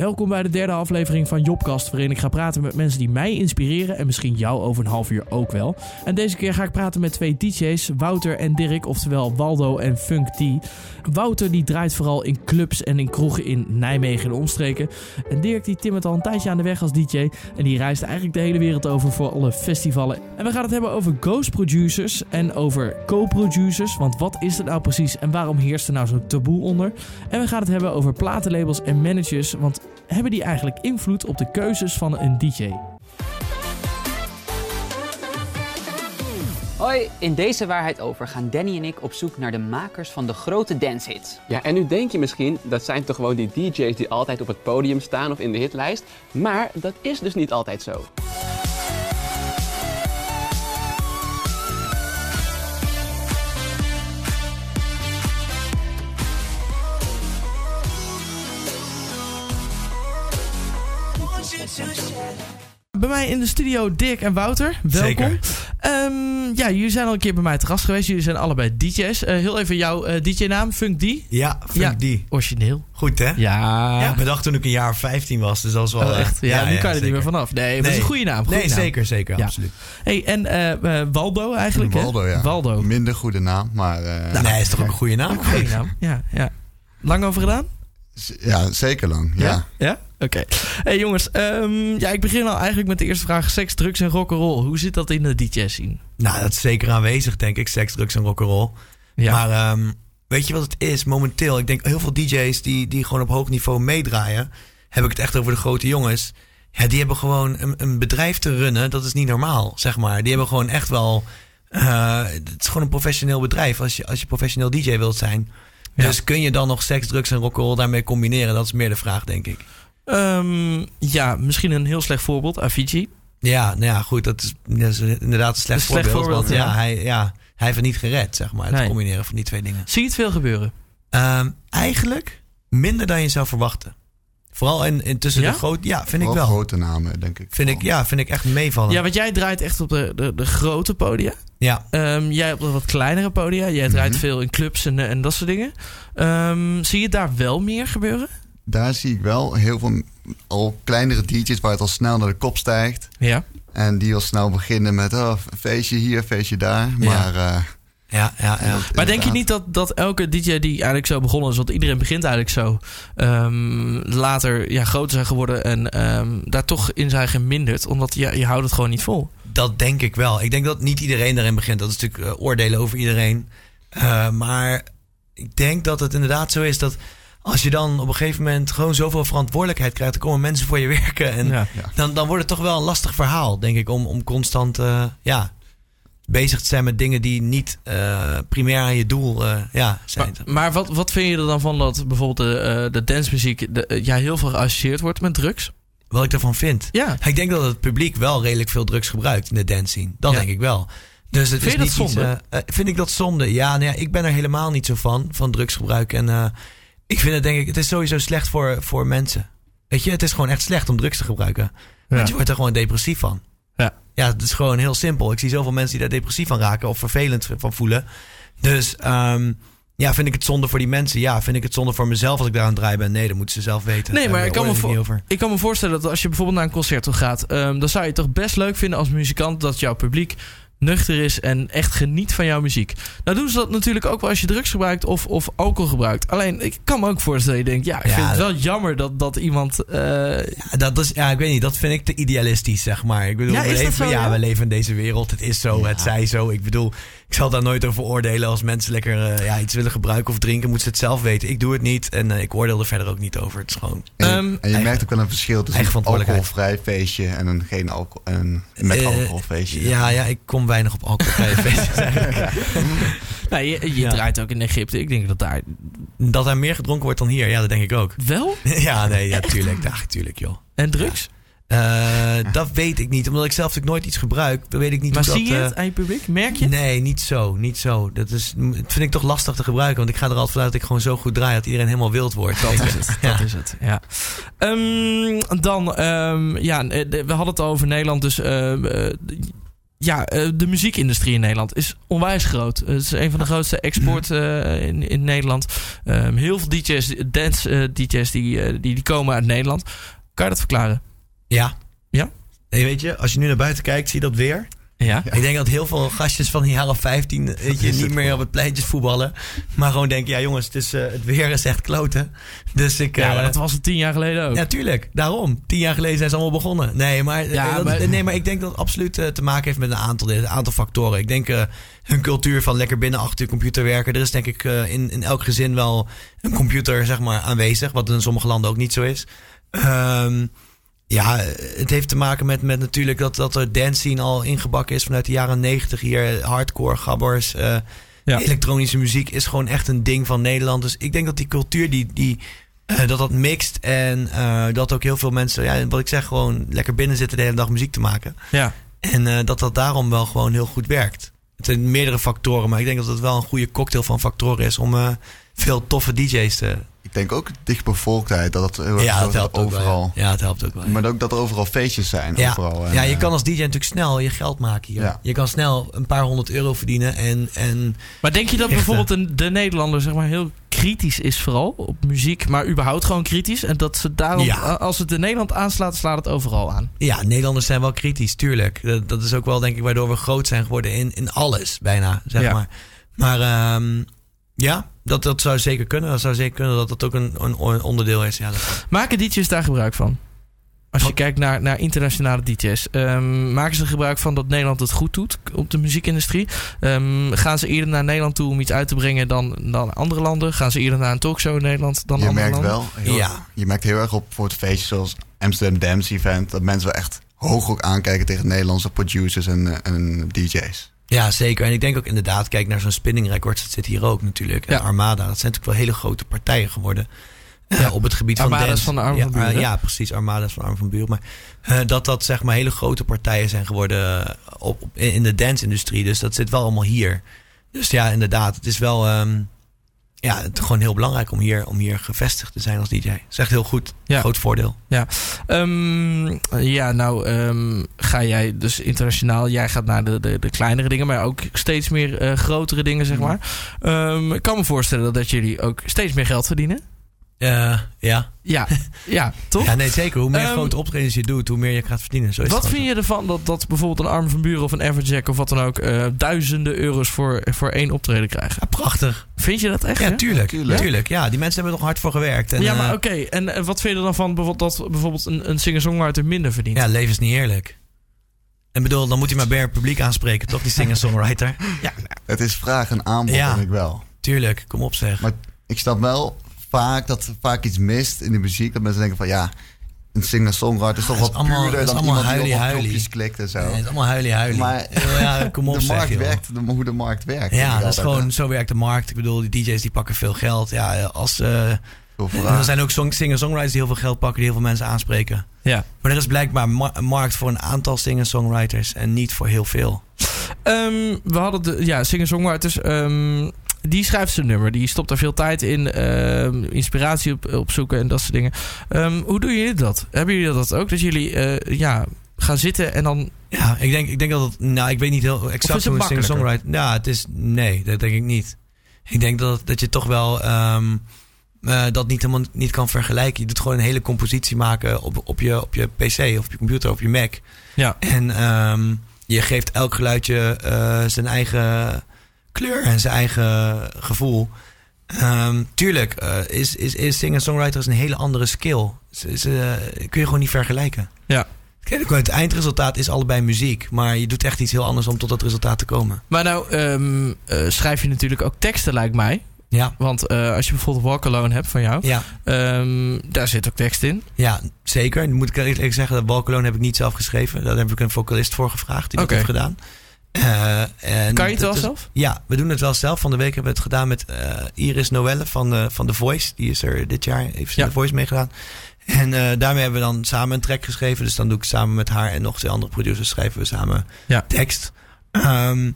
Welkom bij de derde aflevering van Jobcast, waarin ik ga praten met mensen die mij inspireren en misschien jou over een half uur ook wel. En deze keer ga ik praten met twee DJ's, Wouter en Dirk, oftewel Waldo en Funk D. Wouter die draait vooral in clubs en in kroegen in Nijmegen en omstreken. En Dirk die timmert al een tijdje aan de weg als DJ en die reist eigenlijk de hele wereld over voor alle festivalen. En we gaan het hebben over ghost producers en over co-producers, want wat is het nou precies en waarom heerst er nou zo'n taboe onder? En we gaan het hebben over platenlabels en managers, want hebben die eigenlijk invloed op de keuzes van een DJ? Hoi, in deze waarheid over gaan Danny en ik op zoek naar de makers van de grote dancehits. Ja, en nu denk je misschien, dat zijn toch gewoon die DJ's die altijd op het podium staan of in de hitlijst. Maar dat is dus niet altijd zo. Bij mij in de studio Dirk en Wouter. Welkom. Zeker. Ehm, ja, jullie zijn al een keer bij mij te gast geweest. Jullie zijn allebei DJ's. Eh, heel even jouw eh, DJ-naam, Funk D. Ja, Funk Ja. die. Origineel. Goed hè? Ja. Ja, bedacht toen ik een jaar of 15 was, dus dat is wel Oh, echt? Ja, nu kan je er niet meer vanaf. Nee, maar dat is een goede naam. goede nee, naam. zeker, zeker, Ja. absoluut. Hey, en eh, eh, Waldo eigenlijk, hè? Waldo, ja. Waldo. Minder goede naam, maar eh, Nou, nee, is toch ook een goede naam? Goede naam. Ja, ja. Lang over gedaan? Ja, zeker lang. Ja. Ja? Oké. Hey jongens, ehm, ja, ik begin al eigenlijk met de eerste vraag. Seks, drugs en rock'n'roll. Hoe zit dat in de DJ-scene? Nou, dat is zeker aanwezig, denk ik. Seks, drugs en rock'n'roll. Ja. Maar ehm, weet je wat het is? Momenteel, ik denk heel veel DJ's die, die gewoon op hoog niveau meedraaien. Heb ik het echt over de grote jongens. Ja, die hebben gewoon een, een bedrijf te runnen. Dat is niet normaal, zeg maar. Die hebben gewoon echt wel... eh, het is gewoon een professioneel bedrijf als je, als je professioneel DJ wilt zijn. Ja. Dus kun je dan nog seks, drugs en rock'n'roll daarmee combineren? Dat is meer de vraag, denk ik. Ehm, ja, misschien een heel slecht voorbeeld. Avicii. Ja, nou ja, goed. Dat is, dat is inderdaad een slecht, Een slecht voorbeeld. voorbeeld, want ja. ja, hij, ja, hij heeft het niet gered, zeg maar. Het Nee. combineren van die twee dingen. Zie je het veel gebeuren? Ehm, eigenlijk minder dan je zou verwachten. Vooral in, in tussen Ja? de grote... Ja, vind ik wel. grote namen, denk ik. Vind ik, ja, vind ik echt meevallen. Ja, want jij draait echt op de, de, de grote podia. Ja. Ehm, jij op wat kleinere podia. Jij draait Mhm. veel in clubs en, eh, en dat soort dingen. Ehm, zie je daar wel meer gebeuren? Daar zie ik wel heel veel al kleinere DJ's waar het al snel naar de kop stijgt. Ja. En die al snel beginnen met oh, een feestje hier, feestje daar. Maar eh, Ja, ja, ja. Maar denk je niet dat, dat elke DJ die eigenlijk zo begonnen is, want iedereen begint eigenlijk zo, ehm, later ja, groter zijn geworden en daar toch in zijn geminderd, omdat ja, je houdt het gewoon niet vol. Dat denk ik wel. Ik denk dat niet iedereen daarin begint. Dat is natuurlijk eh, oordelen over iedereen. Eh, maar ik denk dat het inderdaad zo is dat als je dan op een gegeven moment gewoon zoveel verantwoordelijkheid krijgt, dan komen mensen voor je werken. En Ja. dan, dan wordt het toch wel een lastig verhaal, denk ik, om, om constant eh, ja, bezig te zijn met dingen die niet eh, primair aan je doel eh, ja, zijn. Maar, maar wat, wat vind je er dan van dat bijvoorbeeld de, eh de dancemuziek de, ja, heel veel geassocieerd wordt met drugs? Wat ik daarvan vind. Ja. Ik denk dat het publiek wel redelijk veel drugs gebruikt in de dance scene. Dat Ja. denk ik wel. Dus het Vind is dat niet zonde? Iets, eh, eh, vind ik dat zonde? Ja, nou ja, ik ben er helemaal niet zo van, van drugsgebruik. En eh, ik vind het denk ik, het is sowieso slecht voor, voor mensen. Weet je, het is gewoon echt slecht om drugs te gebruiken. Want je wordt er gewoon depressief van. Ja. Ja, het is gewoon heel simpel. Ik zie zoveel mensen die daar depressief van raken of vervelend van voelen. Dus ehm, ja, vind ik het zonde voor die mensen? Ja, vind ik het zonde voor mezelf als ik daar aan het draaien ben? Nee, dat moeten ze zelf weten. Nee, maar ik kan, me ik over. kan me voorstellen dat als je bijvoorbeeld naar een concert toe gaat, ehm, dan zou je het toch best leuk vinden als muzikant dat jouw publiek nuchter is en echt geniet van jouw muziek. Nou doen ze dat natuurlijk ook wel als je drugs gebruikt of, of alcohol gebruikt. Alleen, ik kan me ook voorstellen dat je denkt, ja, ik Ja, vind het wel jammer dat, dat iemand... eh, Ja, dat is, ja, ik weet niet, dat vind ik te idealistisch, zeg maar. Ik bedoel, Ja, we, is dat leven, zo, ja, ja? we leven in deze wereld. Het is zo, het zij zo. Ik bedoel, ik zal daar nooit over oordelen. Als mensen lekker eh, ja, iets willen gebruiken of drinken, moeten ze het zelf weten. Ik doe het niet en eh, ik oordeel er verder ook niet over. Het is gewoon... En, Ehm, en je eigen- merkt ook wel een verschil tussen een alcoholvrij feestje en een geen alcohol en een met Eh, alcohol feestje. Ja, ja, ik kom weinig op alcoholvrije feestjes eigenlijk. nou, je je Ja. draait ook in Egypte. Ik denk dat daar... Dat er meer gedronken wordt dan hier, ja, dat denk ik ook. Wel? ja, nee, ja, tuurlijk. Ja, tuurlijk, joh. En drugs? Eh, dat weet ik niet. Omdat ik zelf natuurlijk nooit iets gebruik, dan weet ik niet maar hoe zie dat... je eh, het aan je publiek? Merk je het? Nee, niet zo. Niet zo. Dat, is, dat vind ik toch lastig te gebruiken. Want ik ga er altijd vanuit dat ik gewoon zo goed draai dat iedereen helemaal wild wordt. Dat is het. Ja. Dat is het. Ja. Ehm, dan, ehm, ja, eh, we hadden het al over Nederland. Dus ehm, eh, ja, eh, de muziekindustrie in Nederland is onwijs groot. Het is een van de grootste export uh, in, in Nederland. Um, heel veel DJ's, dance uh, DJ's, die, die, die komen uit Nederland. Kan je dat verklaren? Ja. Ja? Nee, weet je, als je nu naar buiten kijkt, zie je dat weer. Ja. Ik denk dat heel veel gastjes van de jaren 15 weet je, niet meer op het pleintjes voetballen. Maar gewoon denken, ja jongens, het, is, uh, het weer is echt kloten. Dus ik, ja, uh, maar dat was het tien jaar geleden ook. Ja, tuurlijk. Daarom. Tien jaar geleden zijn ze allemaal begonnen. Nee, maar, Ja, dat, maar- nee, maar ik denk dat het absoluut uh, te maken heeft met een aantal, een aantal factoren. Ik denk hun cultuur van lekker binnen achter je computer werken. Er is denk ik in, in elk gezin wel een computer zeg maar, aanwezig. Wat in sommige landen ook niet zo is. Um, ja, het heeft te maken met, met natuurlijk dat, dat er dance scene al ingebakken is vanuit de jaren negentig hier. Hardcore, gabbers, uh, ja. elektronische muziek is gewoon echt een ding van Nederland. Dus ik denk dat die cultuur die, die, uh, dat dat mixt en uh, dat ook heel veel mensen, ja, wat ik zeg, gewoon lekker binnen zitten de hele dag muziek te maken. Ja. En dat dat daarom wel gewoon heel goed werkt. Het zijn meerdere factoren, maar ik denk dat het wel een goede cocktail van factoren is om veel toffe DJ's te, ik denk ook dichtbevolktheid, dat het heel ja, dat helpt overal. Ook wel, ja. ja, het helpt ook wel. Maar ook dat er overal feestjes zijn. Ja, overal. En, ja je uh, kan als DJ natuurlijk snel je geld maken hier. Ja. Je kan snel een paar honderd euro verdienen. En, en Maar denk je dat Echte. bijvoorbeeld de, de Nederlander zeg maar, heel kritisch is vooral op muziek, maar überhaupt gewoon kritisch? En dat ze daarom, Ja. als het in Nederland aanslaat, slaat het overal aan. ja, Nederlanders zijn wel kritisch, tuurlijk. Dat, dat is ook wel denk ik waardoor we groot zijn geworden in, in alles, bijna, zeg Ja. maar. Maar ehm, ja, dat, dat zou zeker kunnen. Dat zou zeker kunnen dat dat ook een, een onderdeel is. Ja, dat, Maken DJ's daar gebruik van? Als je Wat? kijkt naar, naar internationale DJ's, ehm, maken ze gebruik van dat Nederland het goed doet op de muziekindustrie? Ehm, gaan ze eerder naar Nederland toe om iets uit te brengen dan, dan andere landen? Gaan ze eerder naar een talkshow in Nederland dan je andere merkt landen? wel, heel, Ja. je merkt heel erg op voor het feestje zoals Amsterdam Dance Event, dat mensen wel echt hoog ook aankijken tegen Nederlandse producers en, eh, en DJ's. Ja, zeker. En ik denk ook inderdaad, kijk naar zo'n Spinning Records. Dat zit hier ook natuurlijk. En Ja. Armada, dat zijn natuurlijk wel hele grote partijen geworden. eh, Ja. op het gebied van dance. van de Arm ja, van Buren, eh, ja, precies. Armada van Arm van Buren. Maar eh, dat dat zeg maar hele grote partijen zijn geworden op, op- in de dance-industrie. Dus dat zit wel allemaal hier. Dus ja, inderdaad. Het is wel ehm, ja, het is gewoon heel belangrijk om hier, om hier gevestigd te zijn als DJ. Dat is echt heel goed. Ja. Groot voordeel. Ehm, ja, nou ehm, ga jij dus internationaal. Jij gaat naar de, de, de kleinere dingen, maar ook steeds meer eh, grotere dingen, zeg maar. Ehm, ik kan me voorstellen dat, dat jullie ook steeds meer geld verdienen. Eh, ja. Ja, ja toch? ja, nee, zeker. Hoe meer Ehm, grote optredens je doet, hoe meer je gaat verdienen. Zo is Wat vind je ervan dat, dat bijvoorbeeld een Arm van Buren of een Everjack of wat dan ook eh, duizenden euro's voor, voor één optreden krijgen? Ja, prachtig. Vind je dat echt? Ja, hè? tuurlijk. Tuurlijk. tuurlijk. Ja, die mensen hebben er nog hard voor gewerkt. En, ja, maar eh, oké. En eh, wat vind je er dan van bijvoorbeeld dat bijvoorbeeld een, een singer-songwriter minder verdient? Ja, leven is niet eerlijk. En bedoel, dan moet hij maar bij het publiek aanspreken, toch? Die singer-songwriter. Het is vraag en aanbod, Ja. denk ik wel. Tuurlijk, kom op zeg. Maar ik snap wel vaak dat er vaak iets mist in de muziek. Dat mensen denken van ja, een singer-songwriter is toch wat allemaal- puurder dan allemaal iemand die huilie-huilie. knopjes klikt en zo. Nee, het is allemaal huilie huilie. Maar ja, kom op de zeg, markt joh. werkt, de, hoe de markt werkt. Ja, dat is altijd, gewoon, hè. zo werkt de markt. Ik bedoel, die DJ's die pakken veel geld. Ja, als, eh, er zijn ook song- singer-songwriters die heel veel geld pakken, die heel veel mensen aanspreken. Ja. Maar er is blijkbaar ma- een markt voor een aantal singer-songwriters en niet voor heel veel. Ehm, we hadden de ja, singer-songwriters. ehm, die schrijft zijn nummer. Die stopt daar veel tijd in. ehm, inspiratie op, opzoeken en dat soort dingen. Ehm, hoe doen jullie dat? Hebben jullie dat ook? Dat jullie eh, ja, gaan zitten en dan... Ja, ik denk, ik denk dat het. Nou, ik weet niet heel exact is het hoe een singer-songwriter. Ja, het is. Nee, dat denk ik niet. Ik denk dat, dat je toch wel. ehm, eh, dat niet helemaal niet kan vergelijken. Je doet gewoon een hele compositie maken op, op, je, op je PC of op je computer of op je Mac. Ja. En je geeft elk geluidje eh, zijn eigen kleur en zijn eigen gevoel. Ehm, tuurlijk, eh, is, is, is singer-songwriter is een hele andere skill. Is, is, eh, kun je gewoon niet vergelijken. Ja. Het eindresultaat is allebei muziek. Maar je doet echt iets heel anders om tot dat resultaat te komen. Maar nou ehm, eh, schrijf je natuurlijk ook teksten, lijkt mij. Ja, Want als je bijvoorbeeld Walk Alone hebt van jou... ja, ehm, daar zit ook tekst in. ja zeker. Moet ik eerlijk zeggen, dat Balkaloon heb ik niet zelf geschreven. Daar heb ik een vocalist voor gevraagd die dat heeft gedaan. Eh, en Kan je het wel is- zelf? Ja, we doen het wel zelf. Van de week hebben we het gedaan met eh, Iris Noelle van, eh, van The Voice. Die is er dit jaar, heeft ze Ja. The Voice meegedaan. En eh, daarmee hebben we dan samen een track geschreven. Dus dan doe ik samen met haar en nog twee andere producers schrijven we samen Ja. tekst. Ehm,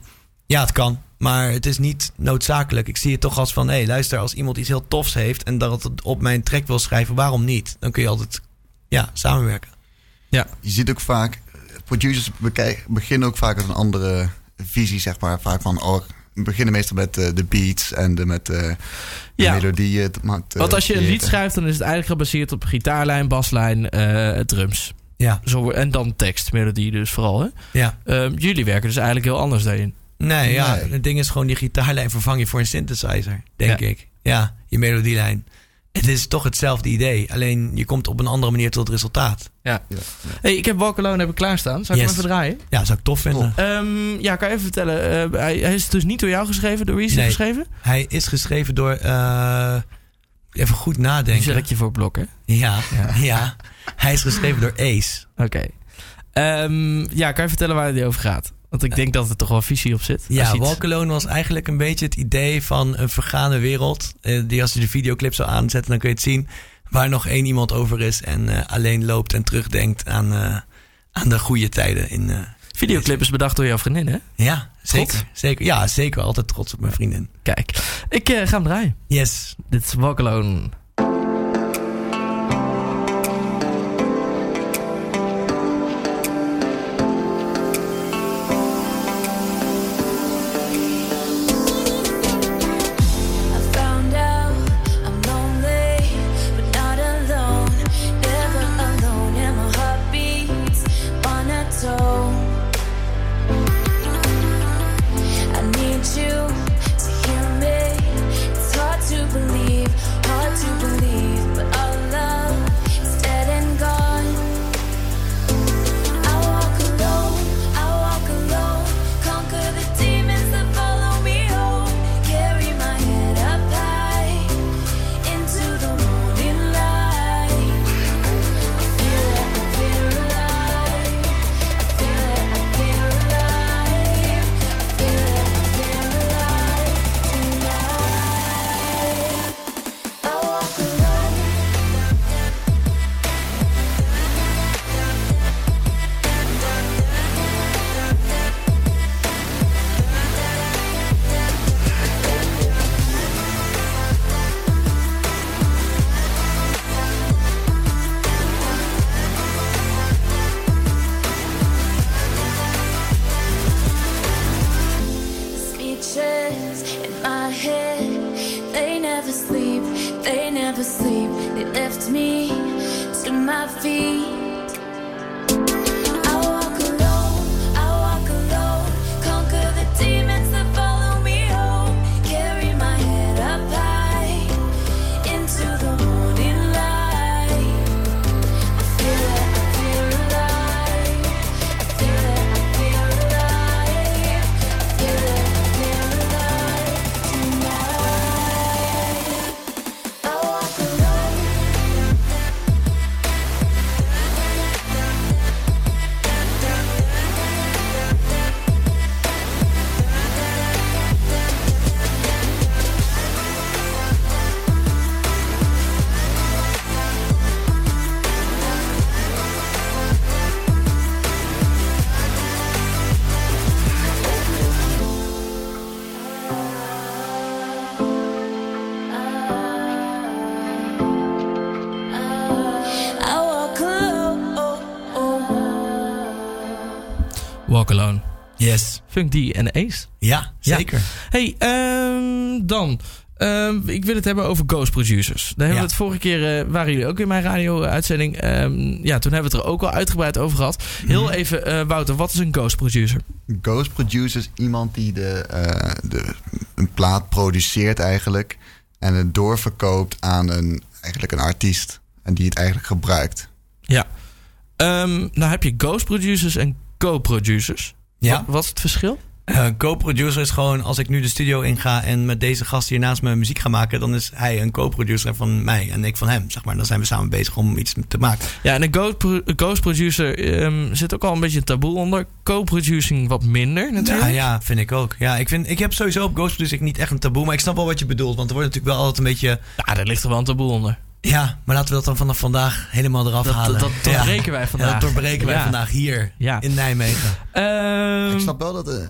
ja, het kan. Maar het is niet noodzakelijk. Ik zie het toch als van, hé, hey, luister, als iemand iets heel tofs heeft en dat het op mijn track wil schrijven, waarom niet? Dan kun je altijd ja, samenwerken. Je ziet ook vaak, producers beginnen ook vaak met een andere visie, zeg maar. Vaak van, oh, we beginnen meestal met eh, de beats en de, met eh, de Ja. melodieën. te Want als je een lied schrijft, dan is het eigenlijk gebaseerd op gitaarlijn, baslijn, eh, drums. Ja, Zo, en dan tekst, melodie dus vooral. Hè? ja. Ehm, jullie werken dus eigenlijk heel anders daarin. Nee, ja. Nee. Het ding is gewoon die gitaarlijn vervang je voor een synthesizer, denk Ja. ik. Ja, je melodielijn. Het is toch hetzelfde idee, alleen je komt op een andere manier tot het resultaat. Ja. Ja. Hey, ik heb Walk Alone heb ik klaarstaan. Zal ik Yes. hem even draaien? Ja, zou ik tof vinden. Ehm, ja, kan je even vertellen. eh, hij, hij is dus niet door jou geschreven. Door wie is hij Nee. geschreven? Hij is geschreven door. eh, even goed nadenken. zet ik je voor het blok, hè? Ja, ja. Hij is geschreven door Ace. Oké. Ehm, ja, kan je vertellen waar het over gaat? Want ik denk dat er toch wel visie op zit. Ja, je iets- Walk Alone was eigenlijk een beetje het idee van een vergane wereld. eh, die als je de videoclip zou aanzetten, dan kun je het zien. Waar nog één iemand over is en eh, alleen loopt en terugdenkt aan, eh, aan de goede tijden. In, Videoclip is bedacht door jouw vriendin, hè? ja, zeker, Trots? zeker. Ja, zeker. Altijd trots op mijn vriendin. Kijk, ik ga hem draaien. Yes. Dit is Walk Alone. Funk D en Ace. Ja, Ja. zeker. Hey, ehm, dan. Ehm, ik wil het hebben over Ghost Producers. Daar hebben Ja. we het vorige keer, eh, waren jullie ook in mijn radio-uitzending. Ehm, ja, toen hebben we het er ook al uitgebreid over gehad. Heel Mhm. even, eh, Wouter, wat is een Ghost Producer? Ghost producer is iemand die de, eh, de, een plaat produceert eigenlijk. En het doorverkoopt aan een, eigenlijk een artiest. En die het eigenlijk gebruikt. Ja. Nou heb je Ghost Producers en Co-Producers. Ja. Wat, wat is het verschil? Eh, co-producer is gewoon als ik nu de studio inga en met deze gast hier naast me muziek ga maken, dan is hij een co-producer van mij en ik van hem, zeg maar. Dan zijn we samen bezig om iets te maken. Ja, en een Ghost, Producer ehm, zit ook al een beetje een taboe onder. Co-producing wat minder natuurlijk. Ja, ja, vind ik ook. Ja, ik, vind, ik heb sowieso op Ghost Producer niet echt een taboe, maar ik snap wel wat je bedoelt. Want er wordt natuurlijk wel altijd een beetje... Ja, daar ligt er wel een taboe onder. Ja, maar laten we dat dan vanaf vandaag helemaal eraf Dat, halen. dat, dat ja. doorbreken wij vandaag. Ja, dat doorbreken wij Ja. vandaag hier Ja. in Nijmegen. Ehm, ik snap wel dat...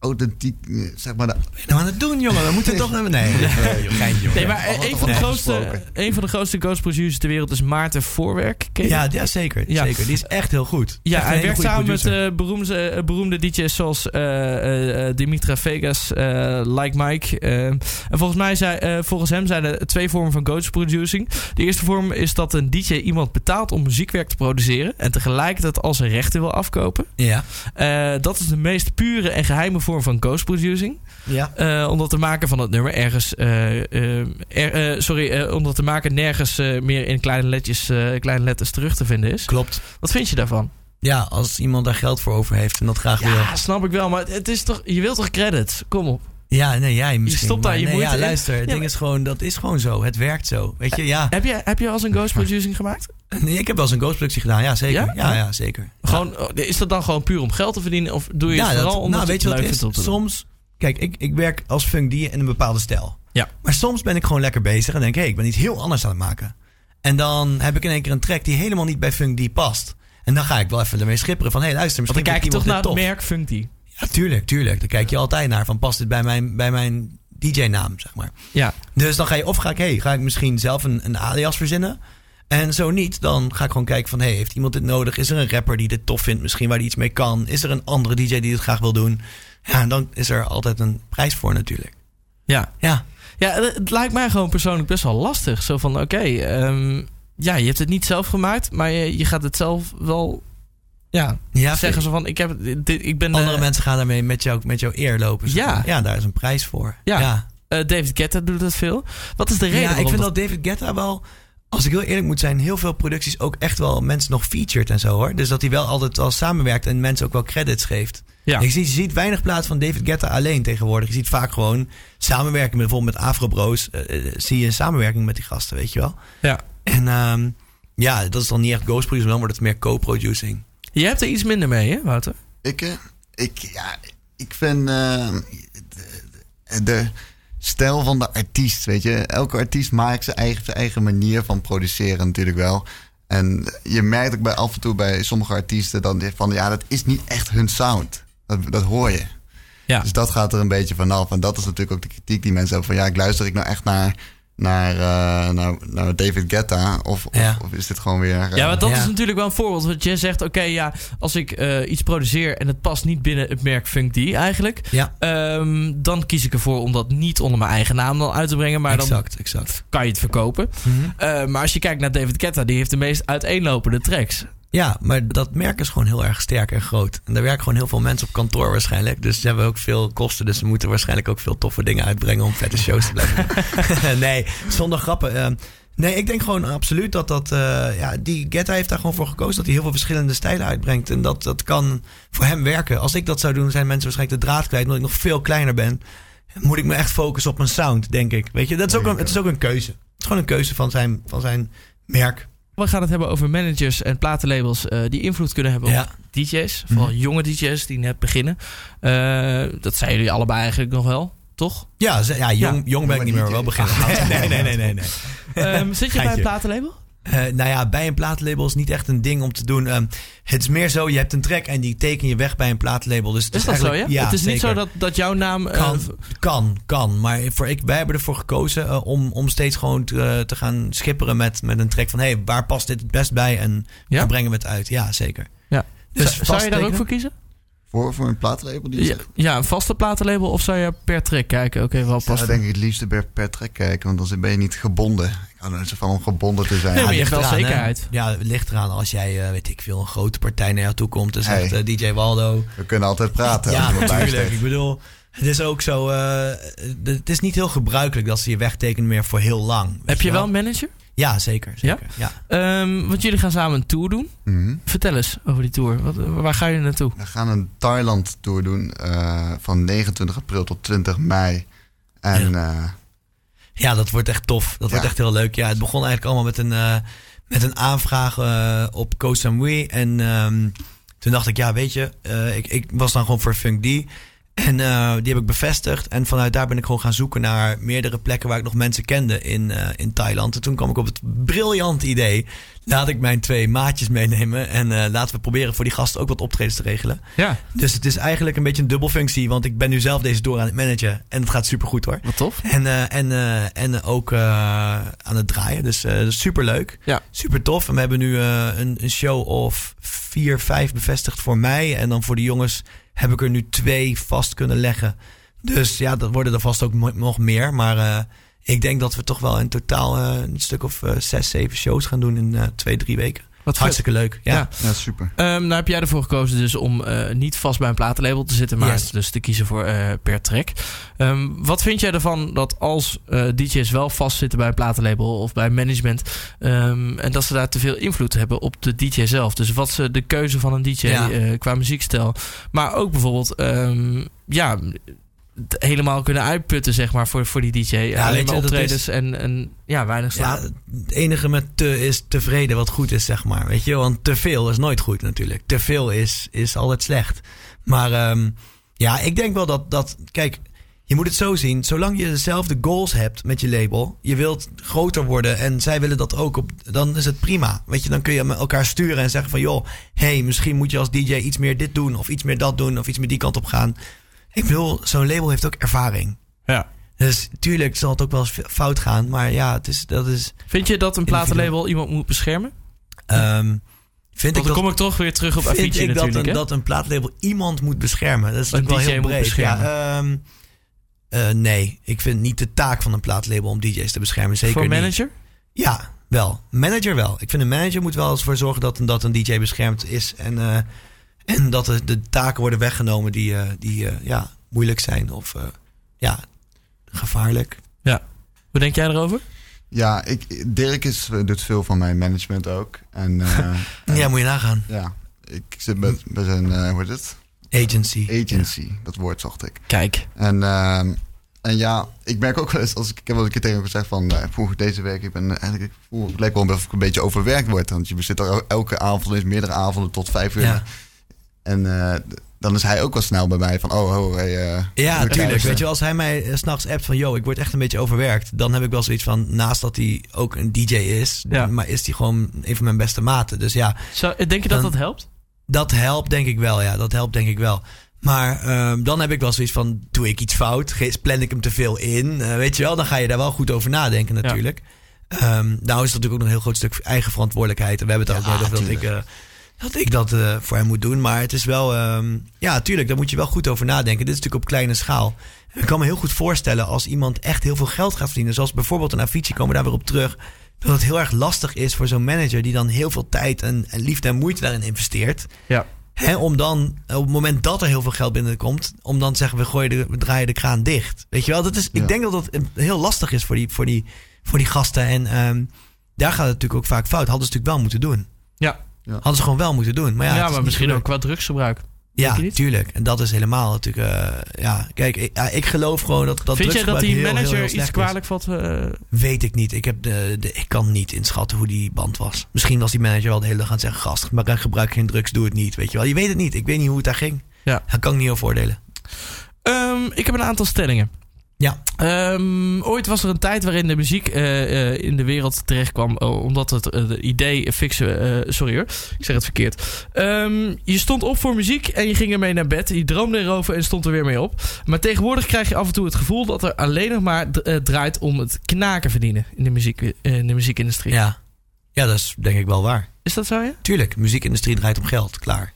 authentiek, eh, zeg maar... Nou aan het doen, jongen. We moeten toch... Nee, nee, joh, geintje, jongen. Nee, maar een van, de grootste, een van de grootste ghost producers ter wereld is Maarten Voorwerk. Ja, die? ja, zeker, Ja. zeker. Die is echt heel goed. Ja, Echt hij werkt samen met eh, beroemde, eh, beroemde DJ's zoals eh, eh, eh, Dimitra Vegas, eh, Like Mike. en volgens, mij zei, eh, volgens hem zijn er twee vormen van ghost producing. De eerste vorm is dat een DJ iemand betaalt om muziekwerk te produceren en tegelijkertijd al zijn rechten wil afkopen. Ja. Eh, dat is de meest pure en geheime vorm van ghost producing. Ja. Eh, omdat de maker van het nummer ergens. eh, eh, er- sorry, omdat de maker nergens meer in kleine, letjes, kleine letters terug te vinden is. Klopt. Wat vind je daarvan? Ja, als iemand daar geld voor over heeft en dat graag wil. Ja, snap ik wel, maar het is toch. Je wilt toch credits? Kom op. Ja, nee, jij misschien. stopt daar je nee, moeite Ja, luister, het Ja, ding is gewoon, dat is gewoon zo. Het werkt zo. Weet je, ja. Heb je, heb je als een ghost producing gemaakt? Nee, ik heb wel eens een ghostproductie gedaan, ja, zeker. Ja? Ja, ja, zeker. Gewoon, oh, is dat dan gewoon puur om geld te verdienen? Of doe je ja, het vooral dat, omdat nou, weet je wat is? Soms, kijk, ik, ik werk als funk die in een bepaalde stijl. Ja. Maar soms ben ik gewoon lekker bezig en denk, hé, hey, ik ben iets heel anders aan het maken. En dan heb ik in één keer een track die helemaal niet bij funk die past. En dan ga ik wel even ermee schipperen van, hé, hey, luister, Want misschien dan kijk je toch naar het merk Funky. Ja, tuurlijk, tuurlijk. Dan kijk je altijd naar van, past dit bij mijn, bij mijn DJ-naam, zeg maar. Ja. Dus dan ga je of ga ik, hey, ga ik misschien zelf een, een alias verzinnen. En zo niet, dan ga ik gewoon kijken van, hey, heeft iemand dit nodig? Is er een rapper die dit tof vindt, misschien waar die iets mee kan? Is er een andere DJ die dit graag wil doen? Ja, en dan is er altijd een prijs voor natuurlijk. Ja. Ja, Ja, het lijkt mij gewoon persoonlijk best wel lastig. Zo van, oké, ehm, ja, je hebt het niet zelf gemaakt, maar je, je gaat het zelf wel, ja, ja zeggen zo van, ik heb, dit, ik ben andere mensen gaan daarmee met, jou, met jouw eer lopen. Ja. maar. ja, daar is een prijs voor. Ja. ja. eh, David Guetta doet dat veel. Wat is de reden Ja, ik vind dat David Guetta wel, als ik heel eerlijk moet zijn, heel veel producties ook echt wel mensen nog featured en zo hoor. Dus dat hij wel altijd al samenwerkt en mensen ook wel credits geeft. Ja. Je, ziet, je ziet weinig plaats van David Guetta alleen tegenwoordig. Je ziet vaak gewoon samenwerking met bijvoorbeeld met Afro Bros. eh, eh, zie je een samenwerking met die gasten, weet je wel. Ja. En ehm, ja, dat is dan niet echt ghost producing, dan wordt het meer co-producing. Je hebt er iets minder mee, hè, Wouter? Ik, eh, ik, ja, ik vind eh, de, de stijl van de artiest, weet je. Elke artiest maakt zijn eigen, zijn eigen manier van produceren natuurlijk wel. En je merkt ook bij af en toe bij sommige artiesten dan van ja, dat is niet echt hun sound. Dat, dat hoor je. Ja. Dus dat gaat er een beetje vanaf. En dat is natuurlijk ook de kritiek die mensen hebben van ja, ik luister ik nou echt naar, naar, eh, naar, naar David Guetta of, of, Ja. of is dit gewoon weer... eh, Ja, want dat Ja. is natuurlijk wel een voorbeeld. Want je zegt, oké, ja, als ik eh, iets produceer en het past niet binnen het merk Funk D eigenlijk, Ja, ehm, dan kies ik ervoor om dat niet onder mijn eigen naam dan uit te brengen. Maar exact, exact. dan kan je het verkopen. Mhm. Eh, maar als je kijkt naar David Guetta, die heeft de meest uiteenlopende tracks. Ja, maar dat merk is gewoon heel erg sterk en groot. En daar werken gewoon heel veel mensen op kantoor waarschijnlijk. Dus ze hebben ook veel kosten. Dus ze moeten waarschijnlijk ook veel toffe dingen uitbrengen om vette shows te blijven nee, zonder grappen. Ehm, nee, ik denk gewoon absoluut dat dat... eh, ja, die Guetta heeft daar gewoon voor gekozen dat hij heel veel verschillende stijlen uitbrengt. En dat, dat kan voor hem werken. Als ik dat zou doen, zijn mensen waarschijnlijk de draad kwijt. Omdat ik nog veel kleiner ben. Moet ik me echt focussen op mijn sound, denk ik. Weet je, dat is ook een, het is ook een keuze. Het is gewoon een keuze van zijn, van zijn merk. We gaan het hebben over managers en platenlabels eh, die invloed kunnen hebben Ja. op DJ's. Vooral jonge DJ's die net beginnen. Eh, dat zijn jullie allebei eigenlijk nog wel, toch? Ja, ze- ja jong, Ja. jong ben ik niet meer, maar wel beginnen. Nee, nee, nee, nee. nee. Ehm, zit je bij een platenlabel? Eh, nou ja, bij een platenlabel is niet echt een ding om te doen. Ehm, het is meer zo, je hebt een track en die teken je weg bij een platenlabel. Dus het Is dat zo, ja? het is niet zo dat, dat jouw naam... eh, Kan, kan, kan. Maar voor ik, wij hebben ervoor gekozen eh, om, om steeds gewoon te, te gaan schipperen met, met een track van... hé, hey, waar past dit het best bij en Ja? brengen we het uit? Ja, zeker. Ja. Dus zou, zou je daar ook voor kiezen? Voor, voor een platenlabel die Ja, ja, een vaste platenlabel of zou je per track kijken? Oké, wel Ik zou past. denk ik het liefste per, per track kijken, want dan ben je niet gebonden. Ik hou er niet zo van om gebonden te zijn. Nee, maar je hebt wel eraan, hè. zekerheid. Ja, het ligt eraan als jij, eh, weet ik veel, een grote partij naar jou toe komt en zegt Hey. eh, DJ Waldo... We kunnen altijd praten. Ja, natuurlijk. Ik bedoel, het is ook zo. eh, het is niet heel gebruikelijk dat ze je wegtekenen meer voor heel lang. Heb je wel een manager? Ja, zeker. zeker. Ja? Ehm, want jullie gaan samen een tour doen. Mhm. Vertel eens over die tour. Wat, waar ga je naartoe? We gaan een Thailand tour doen eh, van 29 april tot 20 mei. En eh, Ja, dat wordt echt tof. Dat Ja. wordt echt heel leuk. Ja, het begon eigenlijk allemaal met een, eh, met een aanvraag op Koh Samui. En ehm, toen dacht ik, ja, weet je, eh, ik, ik was dan gewoon voor Funk D. En eh, die heb ik bevestigd. En vanuit daar ben ik gewoon gaan zoeken naar meerdere plekken waar ik nog mensen kende in, eh, in Thailand. En toen kwam ik op het briljante idee. Laat ik mijn twee maatjes meenemen. En eh, laten we proberen voor die gasten ook wat optredens te regelen. Ja, Dus het is eigenlijk een beetje een dubbelfunctie. Want ik ben nu zelf deze door aan het managen. En het gaat supergoed hoor. wat tof. En, en, en ook aan het draaien. Dus eh super leuk. Ja. Super tof. En we hebben nu een, een show of vier, vijf bevestigd voor mij. En dan voor de jongens heb ik er nu twee vast kunnen leggen. Dus ja, dat worden er vast ook nog meer. Maar eh, ik denk dat we toch wel in totaal eh, een stuk of eh, zes, zeven shows gaan doen in twee, drie weken. Wat vet. Hartstikke leuk. Ja. Ja. Ja, super. Ehm, nou heb jij ervoor gekozen dus om eh, niet vast bij een platenlabel te zitten, maar Yes. dus te kiezen voor eh, per track. Ehm, wat vind jij ervan dat als eh, DJ's wel vastzitten bij een platenlabel of bij management ehm, en dat ze daar te veel invloed hebben op de DJ zelf? Dus wat ze de keuze van een DJ Ja. eh, qua muziekstijl, maar ook bijvoorbeeld ehm, ja helemaal kunnen uitputten zeg maar voor, voor die DJ. weet Alleen maar optredens en, en ja weinig Ja, slaap. het enige met te is tevreden wat goed is, zeg maar. Weet je, want te veel is nooit goed natuurlijk. Te veel is, is altijd slecht. Maar ehm, ja, ik denk wel dat, dat, kijk, je moet het zo zien. Zolang je dezelfde goals hebt met je label, je wilt groter worden en zij willen dat ook, op, dan is het prima. Weet je, dan kun je met elkaar sturen en zeggen van, joh, hey, misschien moet je als DJ iets meer dit doen of iets meer dat doen of iets meer die kant op gaan. Ik bedoel, zo'n label heeft ook ervaring. Ja. Dus tuurlijk zal het ook wel eens fout gaan, maar ja, het is, dat is. Vind je dat een platenlabel iemand moet beschermen? Ehm, vind Want ik dan dat, kom ik toch weer terug op vind Avicii ik dat natuurlijk. een, dat een plaatlabel iemand moet beschermen. Dat is Een natuurlijk wel heel breed. Ja, ehm, eh, nee, ik vind niet de taak van een plaatlabel om DJ's te beschermen. Zeker voor niet. manager? Ja, wel. Manager wel. Ik vind een manager moet wel eens voor zorgen dat, een- dat een DJ beschermd is. En, eh, en dat de, de taken worden weggenomen die, eh, die eh, ja, moeilijk zijn of eh, ja, gevaarlijk. Hoe denk jij erover? Ja, ik, Dirk is, doet veel van mijn management ook. En eh, Ja, moet je nagaan. ja, ik zit met, bij zijn, eh, hoe heet het? Agency. Agency. Dat woord zocht ik. Kijk. En, ehm, en ja, ik merk ook wel eens, als ik, ik heb wel eens een keer tegen hem gezegd van, eh, poeh, deze week, ik ben eigenlijk, ik voel, het lijkt wel of ik een beetje overwerkt word. Want je zit er elke avond, is meerdere avonden tot vijf uur. Ja. En eh, dan is hij ook wel snel bij mij van, oh, oh, hey, eh, Ja, tuurlijk. Weet je, als hij mij eh, 's s'nachts appt van... yo, ik word echt een beetje overwerkt... dan heb ik wel zoiets van... naast dat hij ook een DJ is... Ja. maar is hij gewoon een van mijn beste maten. Dus ja, Zo, denk je dat Dan- dat helpt? dat helpt denk ik wel. Ja, dat helpt denk ik wel. Maar ehm, dan heb ik wel zoiets van... doe ik iets fout? Plan ik hem te veel in? Eh, weet je wel, dan ga je daar wel goed over nadenken natuurlijk. Ehm, nou is het natuurlijk ook nog een heel groot stuk eigen verantwoordelijkheid. En we hebben het Ja, ook net over dat ik... dat ik dat eh, voor hem moet doen. Maar het is wel... ehm, ja, tuurlijk, daar moet je wel goed over nadenken. Dit is natuurlijk op kleine schaal. Ik kan me heel goed voorstellen als iemand echt heel veel geld gaat verdienen. Zoals bijvoorbeeld een Avicii, komen we daar weer op terug. Dat het heel erg lastig is voor zo'n manager... die dan heel veel tijd en, en liefde en moeite daarin investeert. Ja. Hè, om dan, op het moment dat er heel veel geld binnenkomt... om dan te zeggen, we, gooien de, we draaien de kraan dicht. Weet je wel, dat is, ik denk dat dat heel lastig is voor die, voor die, voor die gasten. En ehm, daar gaat het natuurlijk ook vaak fout. Hadden ze natuurlijk wel moeten doen. Ja. Hadden ze gewoon wel moeten doen. Maar ja, Ja, het is maar misschien ook qua drugsgebruik. Ja, tuurlijk. En dat is helemaal natuurlijk... eh, ja, kijk, ik, ik geloof gewoon dat dat Vind jij dat die heel, manager heel iets kwalijk valt? eh, Weet ik niet. Ik, heb de, de, ik kan niet inschatten hoe die band was. Misschien was die manager wel de hele dag aan het zeggen... gast, maar gebruik geen drugs, doe het niet. Weet je wel. Je weet het niet. Ik weet niet hoe het daar ging. Ja. Daar kan ik niet over oordelen. Ehm, ik heb een aantal stellingen. Ja. Ehm, ooit was er een tijd waarin de muziek eh, eh, in de wereld terecht kwam. eh, omdat het de idee fixen. sorry hoor, ik zeg het verkeerd. Ehm, je stond op voor muziek en je ging ermee naar bed. Je droomde erover en stond er weer mee op. Maar tegenwoordig krijg je af en toe het gevoel dat er alleen nog maar draait om het knaken verdienen in de, muziek, in de muziekindustrie. Ja. ja, dat is denk ik wel waar. Is dat zo, ja? Tuurlijk, muziekindustrie draait om geld. Klaar.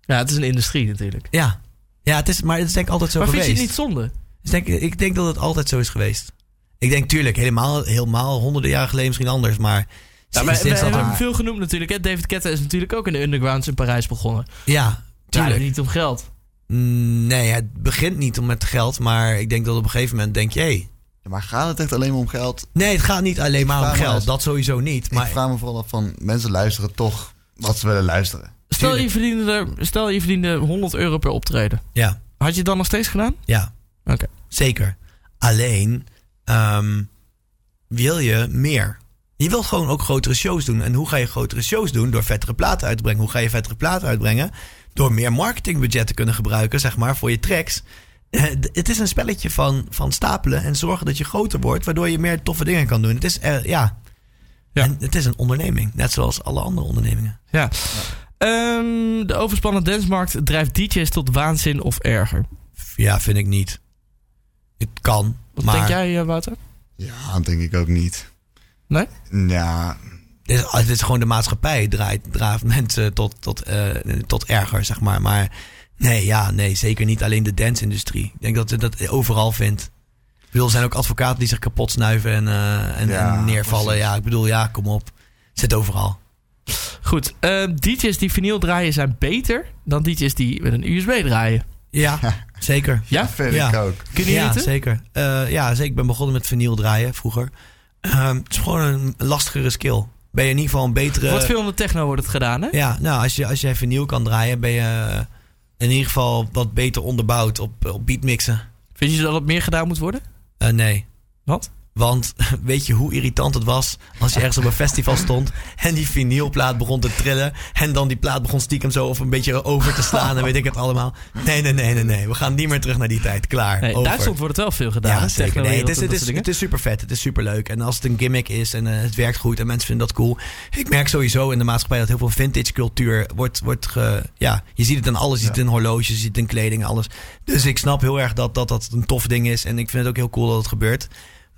Ja, het is een industrie natuurlijk. Ja. Ja, het is, maar het is denk ik altijd zo maar vind geweest. je het niet zonde? Dus denk, ik denk dat het altijd zo is geweest. Ik denk tuurlijk, helemaal, helemaal honderden jaar geleden misschien anders. Maar Ja, maar, we, hebben er- veel genoemd natuurlijk. Hè? David Guetta is natuurlijk ook in de undergrounds in Parijs begonnen. Ja, Tuurlijk. niet om geld. Mm, Nee, het begint niet om met geld. Maar ik denk dat op een gegeven moment denk je... Hey, Ja, maar gaat het echt alleen maar om geld? nee, het gaat niet alleen maar om geld. eens. Dat sowieso niet. Maar ik vraag me vooral af van, mensen luisteren toch wat ze willen luisteren. Stel je, verdiende er, stel je verdiende 100 euro per optreden. ja, Had je het dan nog steeds gedaan? ja. Oké. Zeker. Alleen, ehm, wil je meer? Je wilt gewoon ook grotere shows doen. En hoe ga je grotere shows doen? Door vettere platen uit te brengen. Hoe ga je vettere platen uitbrengen? Door meer marketingbudget te kunnen gebruiken, zeg maar, voor je tracks. Eh, Het is een spelletje van, van stapelen en zorgen dat je groter wordt, waardoor je meer toffe dingen kan doen. Het is, eh, ja. Ja. En het is een onderneming, net zoals alle andere ondernemingen. Ja. Ehm, de overspannen dancemarkt drijft DJ's tot waanzin of erger. Ja, vind ik niet. Het kan, Wat maar denk jij, eh, Wouter? Ja, dat denk ik ook niet. Nee? Ja, Het is, het is gewoon de maatschappij draait, draait mensen tot, tot, eh, tot erger, zeg maar. Maar nee, ja, nee, zeker niet alleen de dance-industrie. Ik denk dat je dat overal vindt. Ik bedoel, er zijn ook advocaten die zich kapot snuiven en, eh, en, Ja, en neervallen. precies. Ja, ik bedoel, ja, kom op. Zit overal. Goed. ehm, DJ's die vinyl draaien zijn beter dan DJ's die met een USB draaien. Ja, zeker. Ja? vind Ja. ik ook. Kunnen jullie Ja, zeker. Eh, ja, zeker. Ik ben begonnen met vinyl draaien vroeger. Ehm, het is gewoon een lastigere skill. Ben je in ieder geval een betere... Wat veel onder techno wordt het gedaan, hè? Ja, nou, als, je, als jij vinyl kan draaien, ben je eh, in ieder geval wat beter onderbouwd op, op beatmixen. Vind je dat het meer gedaan moet worden? Eh, nee. Wat? Want weet je hoe irritant het was als je ergens op een festival stond en die vinylplaat begon te trillen en dan die plaat begon stiekem zo of een beetje over te slaan en weet ik het allemaal. Nee, nee, nee, nee, nee. We gaan niet meer terug naar die tijd. Klaar. Nee, in over. Duitsland wordt het wel veel gedaan. Ja, zeker. Nee, het is, het, is, het super vet. Het is super leuk. En als het een gimmick is en eh, het werkt goed en mensen vinden dat cool. Ik merk sowieso in de maatschappij dat heel veel vintage cultuur wordt, wordt ge, ja, je ziet het in alles. Je ziet het in horloges, je ziet het in kleding, alles. Dus ik snap heel erg dat, dat dat een tof ding is. En ik vind het ook heel cool dat het gebeurt.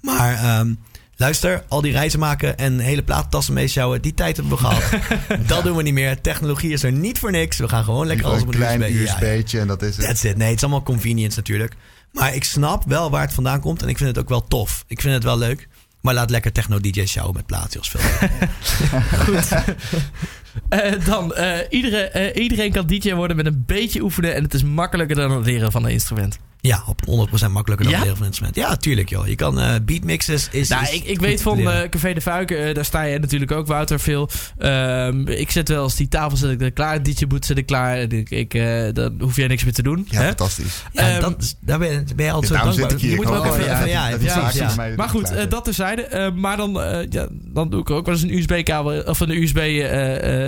Maar ehm, luister, al die reizen maken en hele plaattassen meesjouwen, die tijd hebben we gehad. dat doen we niet meer. Technologie is er niet voor niks. We gaan gewoon lekker alles een op een klein USB. Ja. En dat is het. That's it. Nee, het is allemaal convenience natuurlijk. Maar ik snap wel waar het vandaan komt. En ik vind het ook wel tof. Ik vind het wel leuk. Maar laat lekker techno-DJ showen met plaatjes als veel. Eh, dan, eh, iedereen, eh, iedereen kan DJ worden met een beetje oefenen. En het is makkelijker dan het leren van een instrument. Ja, op 100% makkelijker dan Ja? het leren van een instrument. Ja, tuurlijk joh. Je kan eh beatmixes. Is, Nou, is ik, ik weet van eh, Café de Fuik, eh, daar sta je natuurlijk ook, Wouter, veel. Ehm, ik zet wel eens die tafel zet ik er klaar, DJ-boot zet ik klaar. En Ik, ik, eh, dan hoef jij niks meer te doen. Ja, hè? fantastisch. ja, ehm, dat, daar ben je, ben je altijd Ja, zo dankbaar. zit ik hier. Je moet gewoon, even- ja, even- ja, ja, Maar goed, dat terzijde. Eh, maar dan, eh, ja, dan doe ik ook wel eens een USB-kabel of een USB, eh,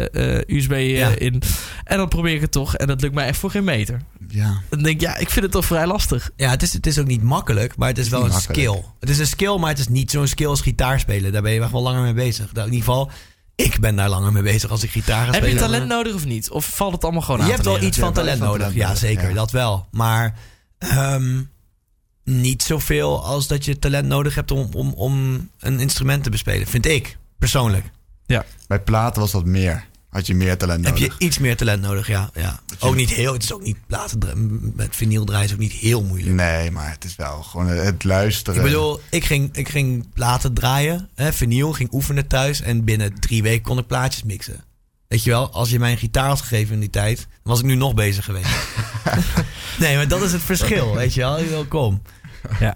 eh, eh, USB Ja. in. En dan probeer ik het toch. En dat lukt mij echt voor geen meter. Ja. Dan denk ik, ja, ik vind het toch vrij lastig. Ja, het is, het is ook niet makkelijk, maar het is wel een makkelijk. skill. Het is een skill, maar het is niet zo'n skill als gitaar spelen. Daar ben je echt wel langer mee bezig. Nou, in ieder geval, ik ben daar langer mee bezig als ik gitaar ga Heb je talent nodig of niet? Of valt het allemaal gewoon aan Je hebt wel iets van talent nodig. talent Ja, zeker. ja. Dat wel. Maar ehm, niet zoveel als dat je talent nodig hebt om, om, om een instrument te bespelen. Vind ik, persoonlijk. Bij platen was dat meer. Had je meer talent Heb nodig. je iets meer talent nodig, ja. ja. Ook niet heel, het is ook niet, laten dra- met vinyl draaien is ook niet heel moeilijk. Nee, maar het is wel gewoon het luisteren. Ik bedoel, ik ging, ik ging platen draaien, hè, vinyl, ging oefenen thuis. En binnen drie weken kon ik plaatjes mixen. Weet je wel, als je mij een gitaar had gegeven in die tijd, was ik nu nog bezig geweest. nee, maar dat is het verschil, weet je wel. Ik Kom.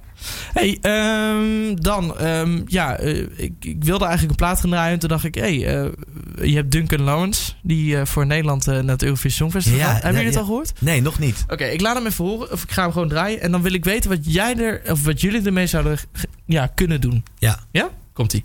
Hey, ehm, dan, ehm, ja, eh, ik, ik wilde eigenlijk een plaat gaan draaien. En toen dacht ik, hé, hey, eh, je hebt Duncan Lawrence, die eh, voor Nederland naar het Eurovisie Songfestival Ja, gaat. Hebben ja, jullie het ja. al gehoord? Nee, nog niet. Oké, ik laat hem even horen. Of ik ga hem gewoon draaien. En dan wil ik weten wat jij er, of wat jullie ermee zouden ja, kunnen doen. Ja. Ja? Komt-ie.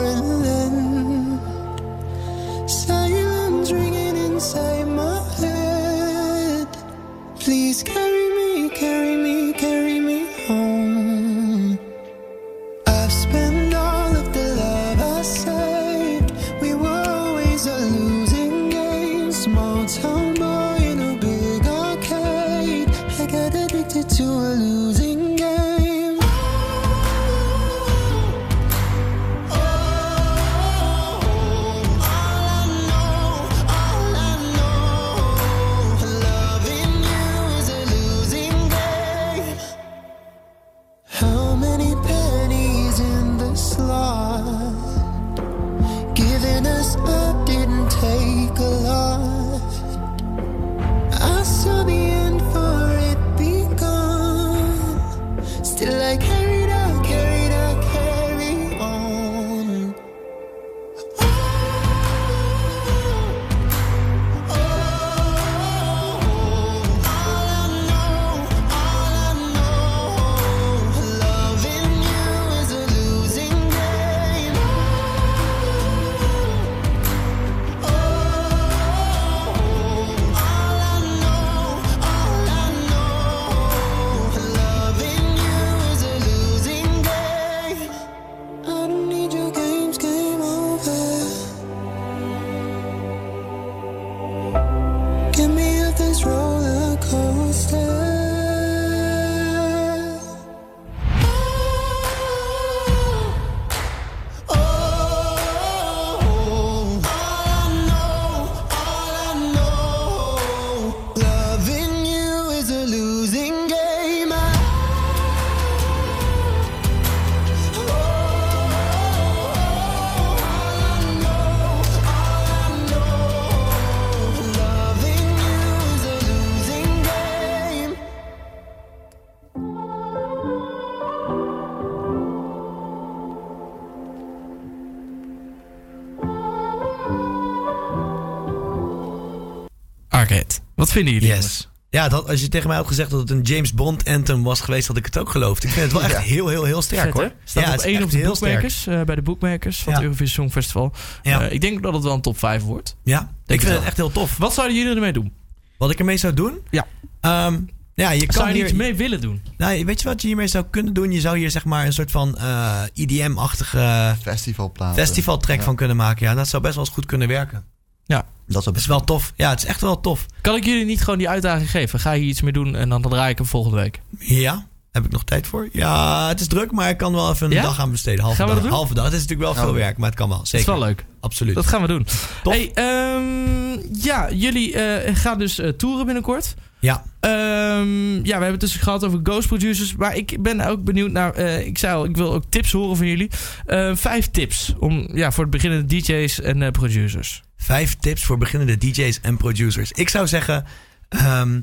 Wat vinden jullie? Yes. Ja, dat, als je tegen mij had gezegd dat het een James Bond anthem was geweest, had ik het ook geloofd. Ik vind het wel echt Ja. heel, heel, heel sterk hoor. Staat ja, op het is één echt op de boekmakers, eh, bij de boekmakers van het Ja. Eurovisie Songfestival. Ja. Eh, ik denk dat het wel een top 5 wordt. Ja, ik vind wel. het echt heel tof. Wat zouden jullie ermee doen? Wat ik ermee zou doen? Ja. Ehm, ja, je kan Zou je er hier... iets mee willen doen? Nou, weet je wat je hiermee zou kunnen doen? Je zou hier zeg maar een soort van eh IDM-achtige Festivalplaten. festivaltrack Ja. van kunnen maken. Ja, dat zou best wel eens goed kunnen werken. Dat Dat is wel tof. Ja, het is echt wel tof. Kan ik jullie niet gewoon die uitdaging geven? Ga je iets mee doen en dan draai ik hem volgende week. Ja, heb ik nog tijd voor? Ja, het is druk, maar ik kan wel even een Ja? dag aan besteden. Halve Gaan we dag. dat doen? Halve dag. Het is natuurlijk wel veel Oh. werk, maar het kan wel. Dat is Zeker. wel leuk. Absoluut. Dat gaan we doen. Tof. Hey, ehm, ja, jullie eh, gaan dus eh, toeren binnenkort. Ja. Ehm, ja, we hebben het dus gehad over ghost producers. Maar ik ben ook benieuwd naar. eh, ik zei al, ik wil ook tips horen van jullie. Eh, vijf tips om, ja, voor het beginnende DJ's en producers. Vijf tips voor beginnende DJ's en producers. Ik zou zeggen, ehm,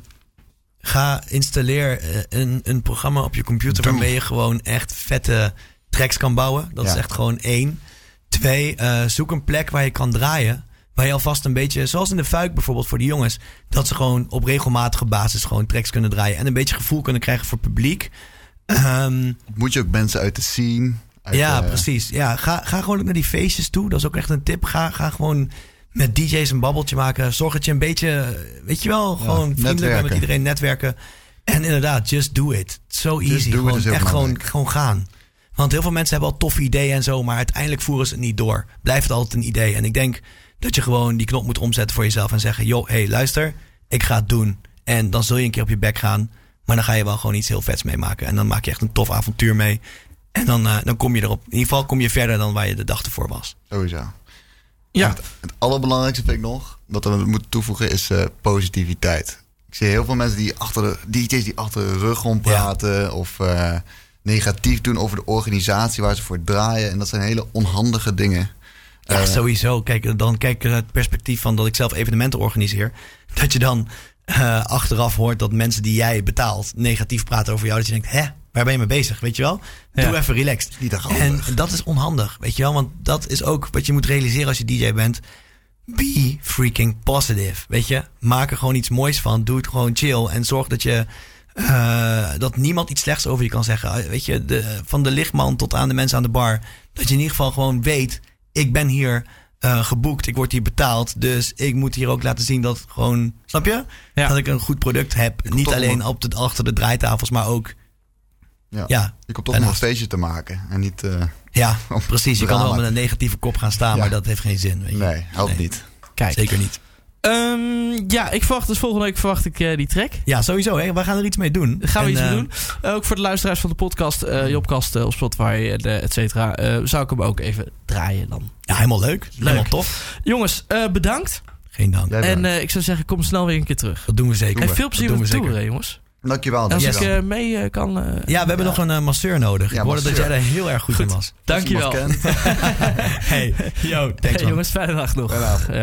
ga installeer eh, een, een programma op je computer Doe. waarmee je gewoon echt vette tracks kan bouwen. Dat is echt gewoon één. Twee, eh, zoek een plek waar je kan draaien. Waar je alvast een beetje, zoals in de fuik bijvoorbeeld voor de jongens, dat ze gewoon op regelmatige basis gewoon tracks kunnen draaien. En een beetje gevoel kunnen krijgen voor publiek. Ehm, Moet je ook mensen uit de scene. uit ja, de- precies. Ja, ga, ga gewoon ook naar die feestjes toe. Dat is ook echt een tip. Ga, ga gewoon met DJ's een babbeltje maken. Zorg dat je een beetje, weet je wel, gewoon vriendelijk bent met iedereen, netwerken. En inderdaad, just do it. So easy. Gewoon, echt gewoon, gewoon gaan. Want heel veel mensen hebben al toffe ideeën en zo, maar uiteindelijk voeren ze het niet door. Blijft het altijd een idee. En ik denk dat je gewoon die knop moet omzetten voor jezelf en zeggen: joh, hey, luister, ik ga het doen. En dan zul je een keer op je bek gaan. Maar dan ga je wel gewoon iets heel vets meemaken. En dan maak je echt een tof avontuur mee. En dan, eh, dan kom je erop. In ieder geval kom je verder dan waar je de dag ervoor was. Sowieso. Ja. Het, het allerbelangrijkste vind ik nog, wat we moeten toevoegen, is eh, positiviteit. Ik zie heel veel mensen die achter de DJ's die achter de rug om praten of eh, negatief doen over de organisatie waar ze voor draaien. En dat zijn hele onhandige dingen. Ja, Eh, sowieso. Kijk, dan kijk het perspectief van dat ik zelf evenementen organiseer. Dat je dan achteraf hoort dat mensen die jij betaalt negatief praten over jou. Dat je denkt, hè, waar ben je mee bezig? Weet je wel? Doe Ja. even relaxed. Niet echt En dat is onhandig, weet je wel? Want dat is ook wat je moet realiseren als je DJ bent. Be freaking positive, weet je? Maak er gewoon iets moois van. Doe het gewoon chill. En zorg dat je... eh, dat niemand iets slechts over je kan zeggen. Weet je, de, van de lichtman tot aan de mensen aan de bar. Dat je in ieder geval gewoon weet... Ik ben hier eh, geboekt, ik word hier betaald. Dus ik moet hier ook laten zien dat gewoon... Snap je? Ja. Dat ik een goed product heb. Niet alleen op de, achter de draaitafels, maar ook... Ja. Ja, Je komt toch om een feestje te maken en niet... eh, Ja, Om precies. Je kan wel met een negatieve kop gaan staan, Ja. maar dat heeft geen zin. Weet je. nee, helpt Nee. niet. Kijk. Zeker niet. Ehm, ja, ik verwacht dus volgende week verwacht ik eh, die track. Ja, sowieso. Hè. We gaan er iets mee doen. Daar gaan we En, iets mee eh, doen. Ook voor de luisteraars van de podcast, eh Jobcast eh, op Spotify, et cetera. eh, zou ik hem ook even draaien dan. Ja, helemaal leuk. Helemaal tof. Jongens, eh, bedankt. Geen dank. En eh, ik zou zeggen, kom snel weer een keer terug. Dat doen we zeker. En veel plezier met de we tour, jongens. Dankjewel. Als ik dankjewel. eh, mee eh, kan... eh, Ja, we hebben nog een masseur nodig. Ja, ik hoorde dat jij daar heel erg goed, in was. Dankjewel. Hey, yo, thanks Hey, jongens, fijne dag nog. Fijne avond.